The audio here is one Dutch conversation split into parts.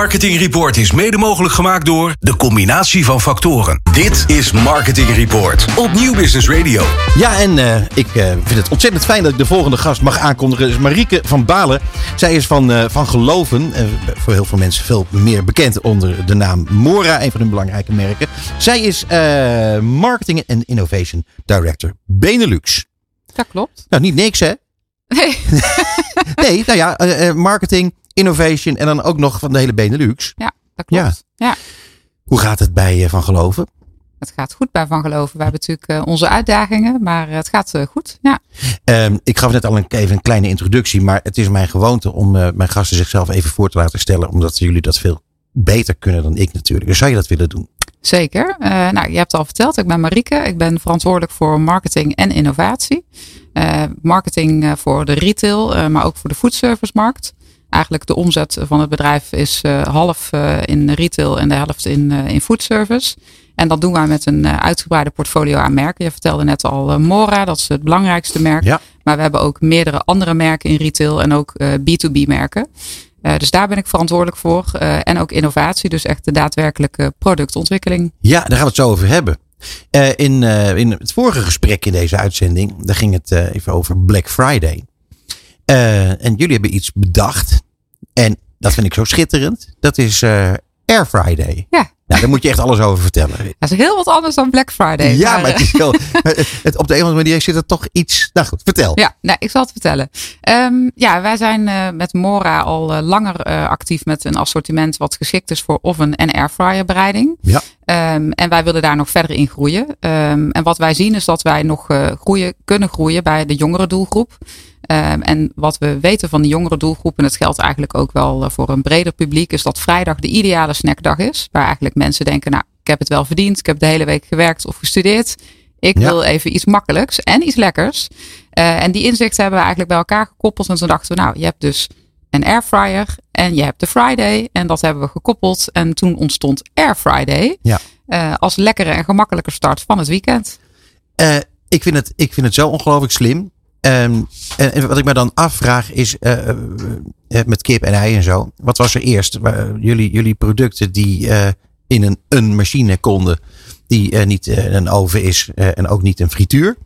Marketing Report is mede mogelijk gemaakt door de combinatie van factoren. Dit is Marketing Report op Nieuw Business Radio. Ja, en uh, ik uh, vind het ontzettend fijn dat ik de volgende gast mag aankondigen. is Marieke van Balen. Zij is van, uh, van Geloven. voor heel veel mensen veel meer bekend onder de naam Mora. Een van hun belangrijke merken. Zij is Marketing en Innovation Director Benelux. Dat klopt. Nou, niet niks hè? Nee. nee, nou ja, marketing, innovation en dan ook nog van de hele Benelux. Ja, dat klopt. Ja. ja. Hoe gaat het bij Van Geloven? Het gaat goed bij Van Geloven. We hebben natuurlijk onze uitdagingen, maar het gaat goed. Ja. Um, ik gaf net al een, even een kleine introductie, maar het is mijn gewoonte om uh, mijn gasten zichzelf even voor te laten stellen, omdat jullie dat veel beter kunnen dan ik natuurlijk. Dus zou je dat willen doen? Zeker. Uh, nou, je hebt al verteld, ik ben Marieke. Ik ben verantwoordelijk voor marketing en innovatie. Uh, marketing voor de retail, maar ook voor de foodservice-markt. Eigenlijk de omzet van het bedrijf is half in retail en de helft in, in foodservice. En dat doen wij met een uitgebreide portfolio aan merken. Je vertelde net al Mora, dat is het belangrijkste merk. Ja. Maar we hebben ook meerdere andere merken in retail en ook B2B merken. Uh, dus daar ben ik verantwoordelijk voor. Uh, en ook innovatie, dus echt de daadwerkelijke productontwikkeling. Ja, daar gaan we het zo over hebben. Uh, in, in het vorige gesprek in deze uitzending, daar ging het even over Black Friday. En jullie hebben iets bedacht. En dat vind ik zo schitterend. Dat is Air Friday. Ja. Nou, daar moet je echt alles over vertellen. Dat is heel wat anders dan Black Friday. Ja, maar, het is wel, het, op de een of andere manier zit er toch iets. Nou goed, vertel. Ja, nou, ik zal het vertellen. Um, ja, wij zijn uh, met Mora al uh, langer uh, actief met een assortiment wat geschikt is voor oven- en airfryer bereiding. Ja. Um, en wij willen daar nog verder in groeien. Um, en wat wij zien is dat wij nog groeien, kunnen groeien bij de jongere doelgroep. Um, en wat we weten van de jongere doelgroep, en dat geldt eigenlijk ook wel voor een breder publiek, is dat vrijdag de ideale snackdag is. Waar eigenlijk mensen denken, nou, ik heb het wel verdiend, ik heb de hele week gewerkt of gestudeerd. Ik ja. wil even iets makkelijks en iets lekkers. Uh, en die inzichten hebben we eigenlijk bij elkaar gekoppeld. En toen dachten we, nou, je hebt dus een airfryer en je hebt de Friday. En dat hebben we gekoppeld. En toen ontstond Air Friday ja. uh, als lekkere en gemakkelijke start van het weekend. Uh, ik, vind het, ik vind het zo ongelooflijk slim. Um, en wat ik me dan afvraag is, uh, met kip en ei en zo. Wat was er eerst? Jullie, jullie producten die in een, een machine konden. Die niet een oven is en ook niet een frituur.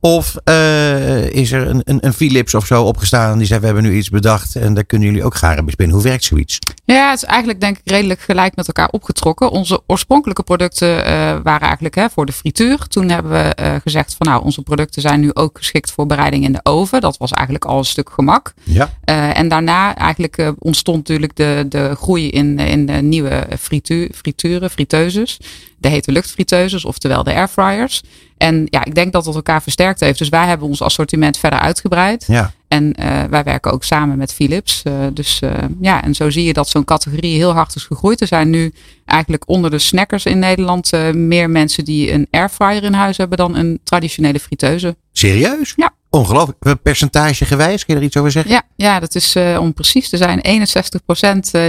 Of uh, is er een, een, een, Philips of zo opgestaan en die zei we hebben nu iets bedacht en daar kunnen jullie ook garen bespinnen. Hoe werkt zoiets? Ja, het is eigenlijk denk ik redelijk gelijk met elkaar opgetrokken. Onze oorspronkelijke producten uh, waren eigenlijk hè, voor de frituur. Toen hebben we uh, gezegd van nou onze producten zijn nu ook geschikt voor bereiding in de oven. Dat was eigenlijk al een stuk gemak. Ja. en daarna eigenlijk ontstond natuurlijk de, de groei in, in de nieuwe frituur, frituren, friteuses. De hete luchtfriteuses, oftewel de airfryers. En ja, ik denk dat het elkaar versterkt heeft. Dus wij hebben ons assortiment verder uitgebreid. Ja. En uh, wij werken ook samen met Philips. Uh, dus uh, ja, en zo zie je dat zo'n categorie heel hard is gegroeid. Er zijn nu eigenlijk onder de snackers in Nederland meer mensen die een airfryer in huis hebben dan een traditionele friteuse. Serieus? Ja. Ongelooflijk. Percentage gewijs, kun je er iets over zeggen? Ja, ja dat is uh, om precies te zijn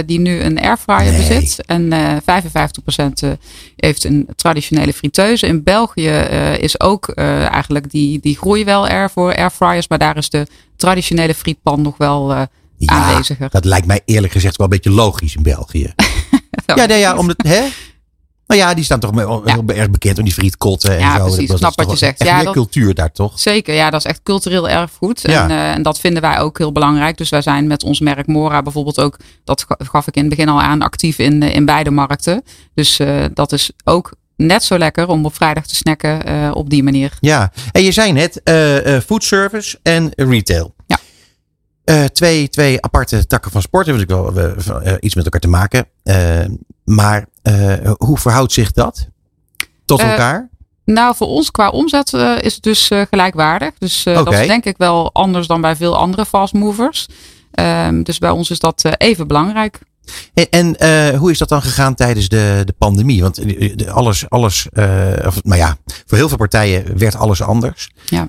61% die nu een airfryer nee. bezit. En uh, 55% heeft een traditionele friteuse. In België uh, is ook eigenlijk die, die groei wel er voor airfryers. Maar daar is de traditionele frietpan nog wel ja, aanweziger. Dat lijkt mij eerlijk gezegd wel een beetje logisch in België. ja, nee, ja, omdat, hè? Nou ja, die staan toch heel ja. erg bekend om die frietkotten en ja, zo. Precies, dat snap wat je zegt. Echt ja, dat, cultuur daar toch? Zeker, ja, dat is echt cultureel erfgoed. Ja. En, uh, en dat vinden wij ook heel belangrijk. Dus wij zijn met ons merk Mora bijvoorbeeld ook, dat gaf ik in het begin al aan, actief in, in beide markten. Dus uh, dat is ook net zo lekker om op vrijdag te snacken uh, op die manier. Ja, en je zei net uh, food service en retail. Uh, twee, twee aparte takken van sport hebben natuurlijk wel uh, iets met elkaar te maken. Uh, maar hoe verhoudt zich dat tot elkaar? Nou, voor ons qua omzet is het dus gelijkwaardig. Dus okay. dat is denk ik wel anders dan bij veel andere fast movers. Ehm, dus bij ons is dat even belangrijk. En, en hoe is dat dan gegaan tijdens de, de pandemie? Want alles, alles of, nou ja, voor heel veel partijen werd alles anders. Ja.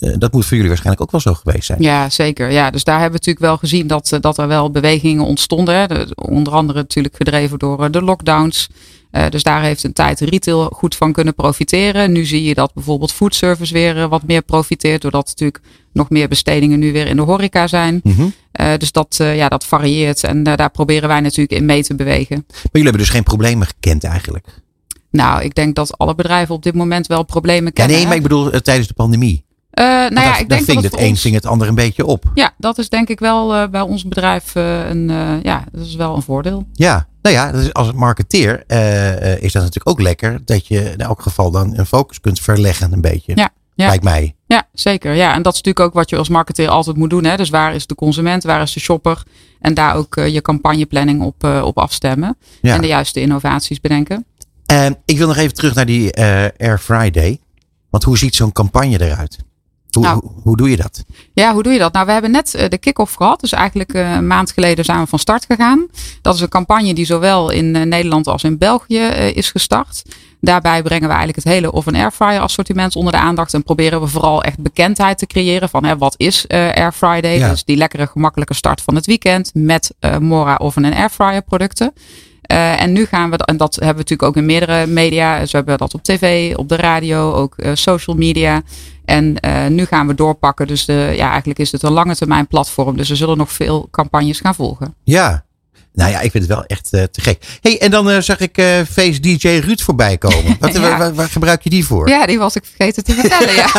Uh, dat moet voor jullie waarschijnlijk ook wel zo geweest zijn. Ja, zeker. Ja, dus daar hebben we natuurlijk wel gezien dat, dat er wel bewegingen ontstonden. Hè. onder andere natuurlijk gedreven door de lockdowns. Uh, dus daar heeft een tijd retail goed van kunnen profiteren. Nu zie je dat bijvoorbeeld foodservice weer uh, wat meer profiteert. Doordat natuurlijk nog meer bestedingen nu weer in de horeca zijn. Mm -hmm. uh, dus dat, ja, dat varieert. En daar proberen wij natuurlijk in mee te bewegen. Maar jullie hebben dus geen problemen gekend eigenlijk? Nou, ik denk dat alle bedrijven op dit moment wel problemen kennen. Ja, nee, maar ik bedoel tijdens de pandemie. Uh, nou ja, ik denk dat het, het een het ander een beetje op. Ja, dat is denk ik wel uh, bij ons bedrijf uh, een, ja, dat is wel een voordeel. Ja, nou ja, dus als marketeer is dat natuurlijk ook lekker dat je in elk geval dan een focus kunt verleggen een beetje. Ja. Ja. Lijkt mij. Ja, zeker. Ja, en dat is natuurlijk ook wat je als marketeer altijd moet doen. Hè? Dus waar is de consument, waar is de shopper? En daar ook je campagneplanning op, op afstemmen. Ja. En de juiste innovaties bedenken. ik wil nog even terug naar die Air Friday. Want hoe ziet zo'n campagne eruit? Hoe, nou, hoe, doe je dat? Ja, hoe doe je dat? Nou, we hebben net de kick-off gehad. Dus eigenlijk een maand geleden zijn we van start gegaan. Dat is een campagne die zowel in Nederland als in België is gestart. Daarbij brengen we eigenlijk het hele oven airfryer assortiment onder de aandacht. En proberen we vooral echt bekendheid te creëren van hè, wat is uh, Air Friday. Ja. Dus die lekkere gemakkelijke start van het weekend met uh, Mora oven en airfryer producten. Uh, en nu gaan we, en dat hebben we natuurlijk ook in meerdere media. Dus we hebben dat op tv, op de radio, ook uh, social media. En uh, nu gaan we doorpakken. Dus de, ja, eigenlijk is het een lange termijn platform. Dus er zullen nog veel campagnes gaan volgen. Ja, nou ja, ik vind het wel echt uh, te gek. hey, en dan uh, zag ik uh, Face DJ Ruud voorbij komen. Wat, ja. waar, waar, gebruik je die voor? Ja, die was ik vergeten te vertellen. ja.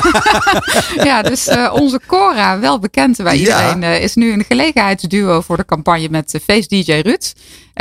ja, dus onze Cora, wel bekend bij iedereen, ja. is nu een gelegenheidsduo voor de campagne met Face DJ Ruud.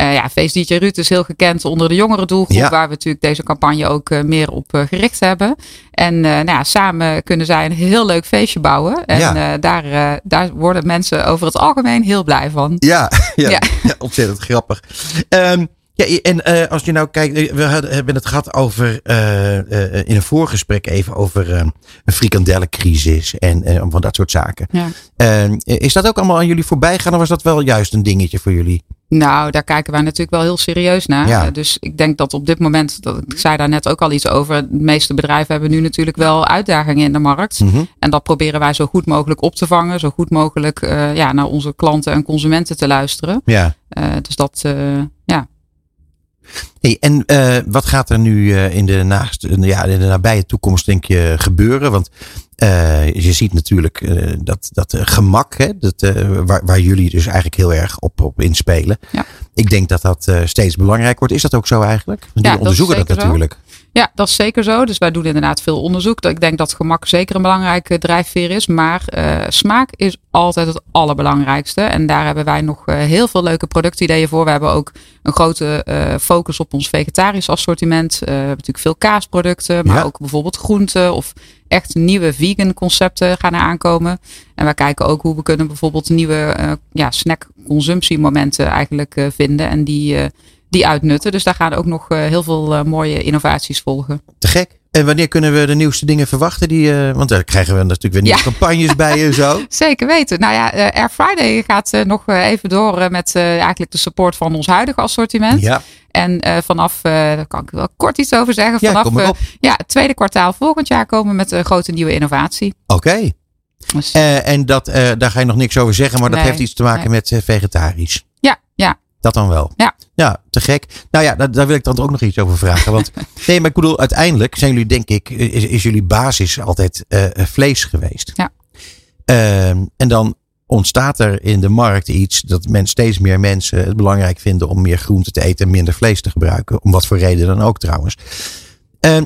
Ja, Face DJ Ruud is heel gekend onder de jongere doelgroep, ja. waar we natuurlijk deze campagne ook meer op gericht hebben. En nou ja, samen kunnen zij een heel leuk feestje bouwen. En daar, daar worden mensen over het algemeen heel blij van. Ja, ja, ja. ontzettend grappig. Um, ja, en uh, als je nou kijkt, we hadden, hebben het gehad over uh, uh, in een voorgesprek even over een frikandellencrisis en van dat soort zaken. Ja. Ehm, is dat ook allemaal aan jullie voorbij gegaan of was dat wel juist een dingetje voor jullie? Nou, daar kijken wij natuurlijk wel heel serieus naar. Ja. Dus ik denk dat op dit moment, dat, ik zei daar net ook al iets over, de meeste bedrijven hebben nu natuurlijk wel uitdagingen in de markt. Mm -hmm. En dat proberen wij zo goed mogelijk op te vangen, zo goed mogelijk ja, naar onze klanten en consumenten te luisteren. Ja. Dus dat, ja. Hey, en uh, wat gaat er nu in, de naaste, ja, in de nabije toekomst, denk je, gebeuren? Want uh, je ziet natuurlijk dat, dat gemak, hè, dat, waar, waar jullie dus eigenlijk heel erg op, op inspelen. Ja. Ik denk dat dat steeds belangrijk wordt. Is dat ook zo eigenlijk? Want ja, onderzoeken dat, dat natuurlijk. Zo. Ja, dat is zeker zo. Dus wij doen inderdaad veel onderzoek. Ik denk dat gemak zeker een belangrijke drijfveer is. Maar smaak is altijd het allerbelangrijkste. En daar hebben wij nog heel veel leuke productideeën voor. We hebben ook een grote focus op ons vegetarisch assortiment. we hebben natuurlijk veel kaasproducten, maar ja. ook bijvoorbeeld groenten of echt nieuwe vegan concepten gaan er aankomen. En wij kijken ook hoe we kunnen bijvoorbeeld nieuwe ja, snack consumptiemomenten eigenlijk vinden en die, die uitnutten. Dus daar gaan ook nog heel veel mooie innovaties volgen. Te gek. En wanneer kunnen we de nieuwste dingen verwachten? Die, uh, want daar krijgen we natuurlijk weer nieuwe ja. campagnes bij en zo. Zeker weten. Nou ja, Air Friday gaat uh, nog even door met eigenlijk de support van ons huidige assortiment. Ja. En vanaf, daar kan ik wel kort iets over zeggen. Vanaf ja, ja, het tweede kwartaal volgend jaar komen met een grote nieuwe innovatie. Oké. Okay. Dus, en dat, daar ga je nog niks over zeggen, maar dat heeft iets te maken nee. met vegetarisch. Dat dan wel. Ja. Ja, te gek. Nou ja, daar, daar, wil ik dan ook nog iets over vragen. Want nee, maar ik bedoel, uiteindelijk zijn jullie, denk ik, is, is jullie basis altijd uh, vlees geweest. Ja. Uh, en dan ontstaat er in de markt iets dat men, steeds meer mensen het belangrijk vinden om meer groente te eten en minder vlees te gebruiken. Om wat voor reden dan ook trouwens. Uh,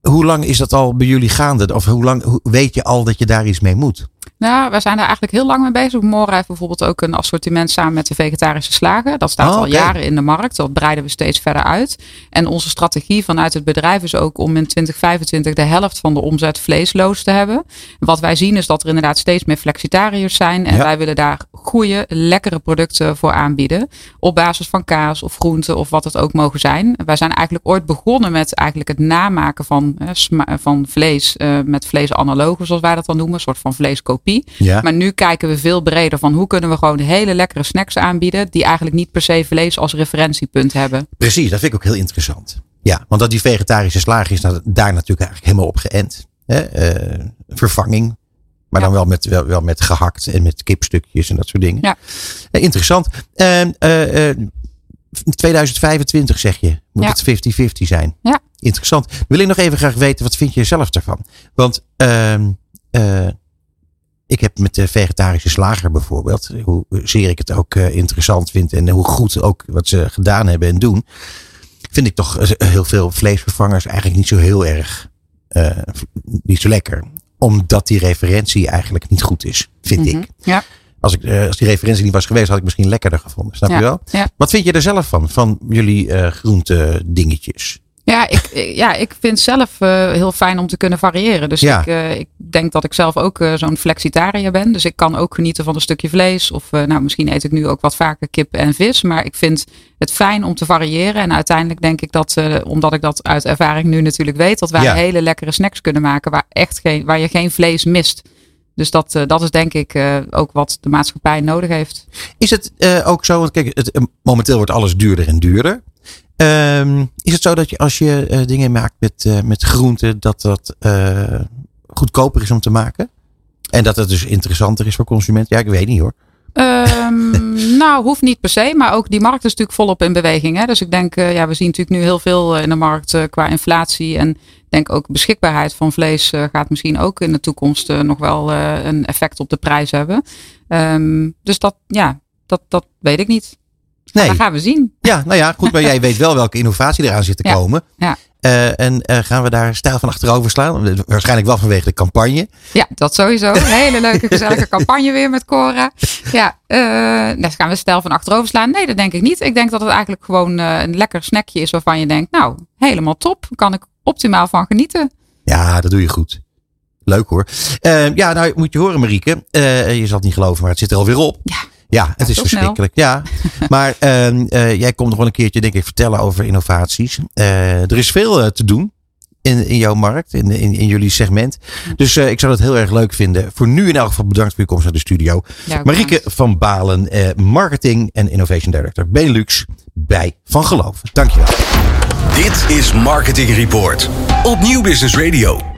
hoe lang is dat al bij jullie gaande? Of hoe lang hoe, weet je al dat je daar iets mee moet? Nou, wij zijn daar eigenlijk heel lang mee bezig. Mora heeft bijvoorbeeld ook een assortiment samen met de vegetarische slagen. Dat staat oh, okay. al jaren in de markt. Dat breiden we steeds verder uit. En onze strategie vanuit het bedrijf is ook om in 2025 de helft van de omzet vleesloos te hebben. Wat wij zien is dat er inderdaad steeds meer flexitariërs zijn. En ja. wij willen daar goede, lekkere producten voor aanbieden. Op basis van kaas of groenten of wat het ook mogen zijn. Wij zijn eigenlijk ooit begonnen met eigenlijk het namaken van, van vlees uh, met vleesanalogen, zoals wij dat dan noemen. Een soort van vleeskopie. Ja. Maar nu kijken we veel breder van hoe kunnen we gewoon hele lekkere snacks aanbieden. Die eigenlijk niet per se vlees als referentiepunt hebben. Precies, dat vind ik ook heel interessant. Ja, want dat die vegetarische slager is daar natuurlijk eigenlijk helemaal op geënt. Hè, eh, vervanging. Maar Ja. dan wel met, wel, wel met gehakt en met kipstukjes en dat soort dingen. Ja. Eh, interessant. Ehm, eh, 2025 zeg je. Moet Ja. het 50-50 zijn. Ja. Interessant. Wil ik nog even graag weten, wat vind je zelf daarvan? Want ehm, eh, ik heb met de vegetarische slager bijvoorbeeld, hoezeer ik het ook eh, interessant vind en hoe goed ook wat ze gedaan hebben en doen, vind ik toch eh, heel veel vleesvervangers eigenlijk niet zo heel erg, eh, niet zo lekker. Omdat die referentie eigenlijk niet goed is, vind Mhm. ik. Ja. Als, ik als die referentie niet was geweest, had ik misschien lekkerder gevonden. Snap Ja. je wel? Ja. Wat vind je er zelf van, van jullie eh groente dingetjes? Ja, ik, ja, ik vind zelf eh, heel fijn om te kunnen variëren. Dus Ja. ik, eh, ik denk dat ik zelf ook eh, zo'n flexitariër ben. Dus ik kan ook genieten van een stukje vlees. Of nou, misschien eet ik nu ook wat vaker kip en vis. Maar ik vind het fijn om te variëren. En uiteindelijk denk ik dat, omdat ik dat uit ervaring nu natuurlijk weet, dat wij Ja. hele lekkere snacks kunnen maken waar, echt geen, waar je geen vlees mist. Dus dat, dat is denk ik ook wat de maatschappij nodig heeft. Is het ook zo, want kijk, het, momenteel wordt alles duurder en duurder. Ehm, is het zo dat je als je eh, dingen maakt met, eh, met groenten, dat dat eh, goedkoper is om te maken? En dat het dus interessanter is voor consumenten? Ja, ik weet niet hoor. Ehm, nou, hoeft niet per se, maar ook die markt is natuurlijk volop in beweging. Hè? Dus ik denk, ja, we zien natuurlijk nu heel veel in de markt qua inflatie. En ik denk ook beschikbaarheid van vlees gaat misschien ook in de toekomst nog wel een effect op de prijs hebben. Ehm, dus dat, ja, dat, dat weet ik niet. Nee. Dat gaan we zien. Ja, nou ja, goed, maar jij weet wel welke innovatie eraan zit te Ja, komen. ja. Eh, en eh, gaan we daar stijl van achterover slaan? Waarschijnlijk wel vanwege de campagne. Ja, dat sowieso. Een hele leuke, gezellige campagne weer met Cora. Ja, eh dus gaan we stijl van achterover slaan? Nee, dat denk ik niet. Ik denk dat het eigenlijk gewoon eh, een lekker snackje is waarvan je denkt, nou, helemaal top. Kan ik optimaal van genieten. Ja, dat doe je goed. Leuk hoor. Eh, ja, nou moet je horen Marieke. Eh, je zal het niet geloven, maar het zit er alweer op. Ja. Ja, het is snel. verschrikkelijk. Ja, maar ehm, eh, jij komt nog wel een keertje, denk ik, vertellen over innovaties. Eh, er is veel eh, te doen in, in jouw markt, in, in, in jullie segment. Dus eh, ik zou het heel erg leuk vinden. Voor nu in elk geval bedankt voor je komst naar de studio. Ja, ook Marieke bedankt. van Balen, eh, Marketing en Innovation Director Benelux bij Van Geloof. Dankjewel. Dit is Marketing Report op Nieuw Business Radio.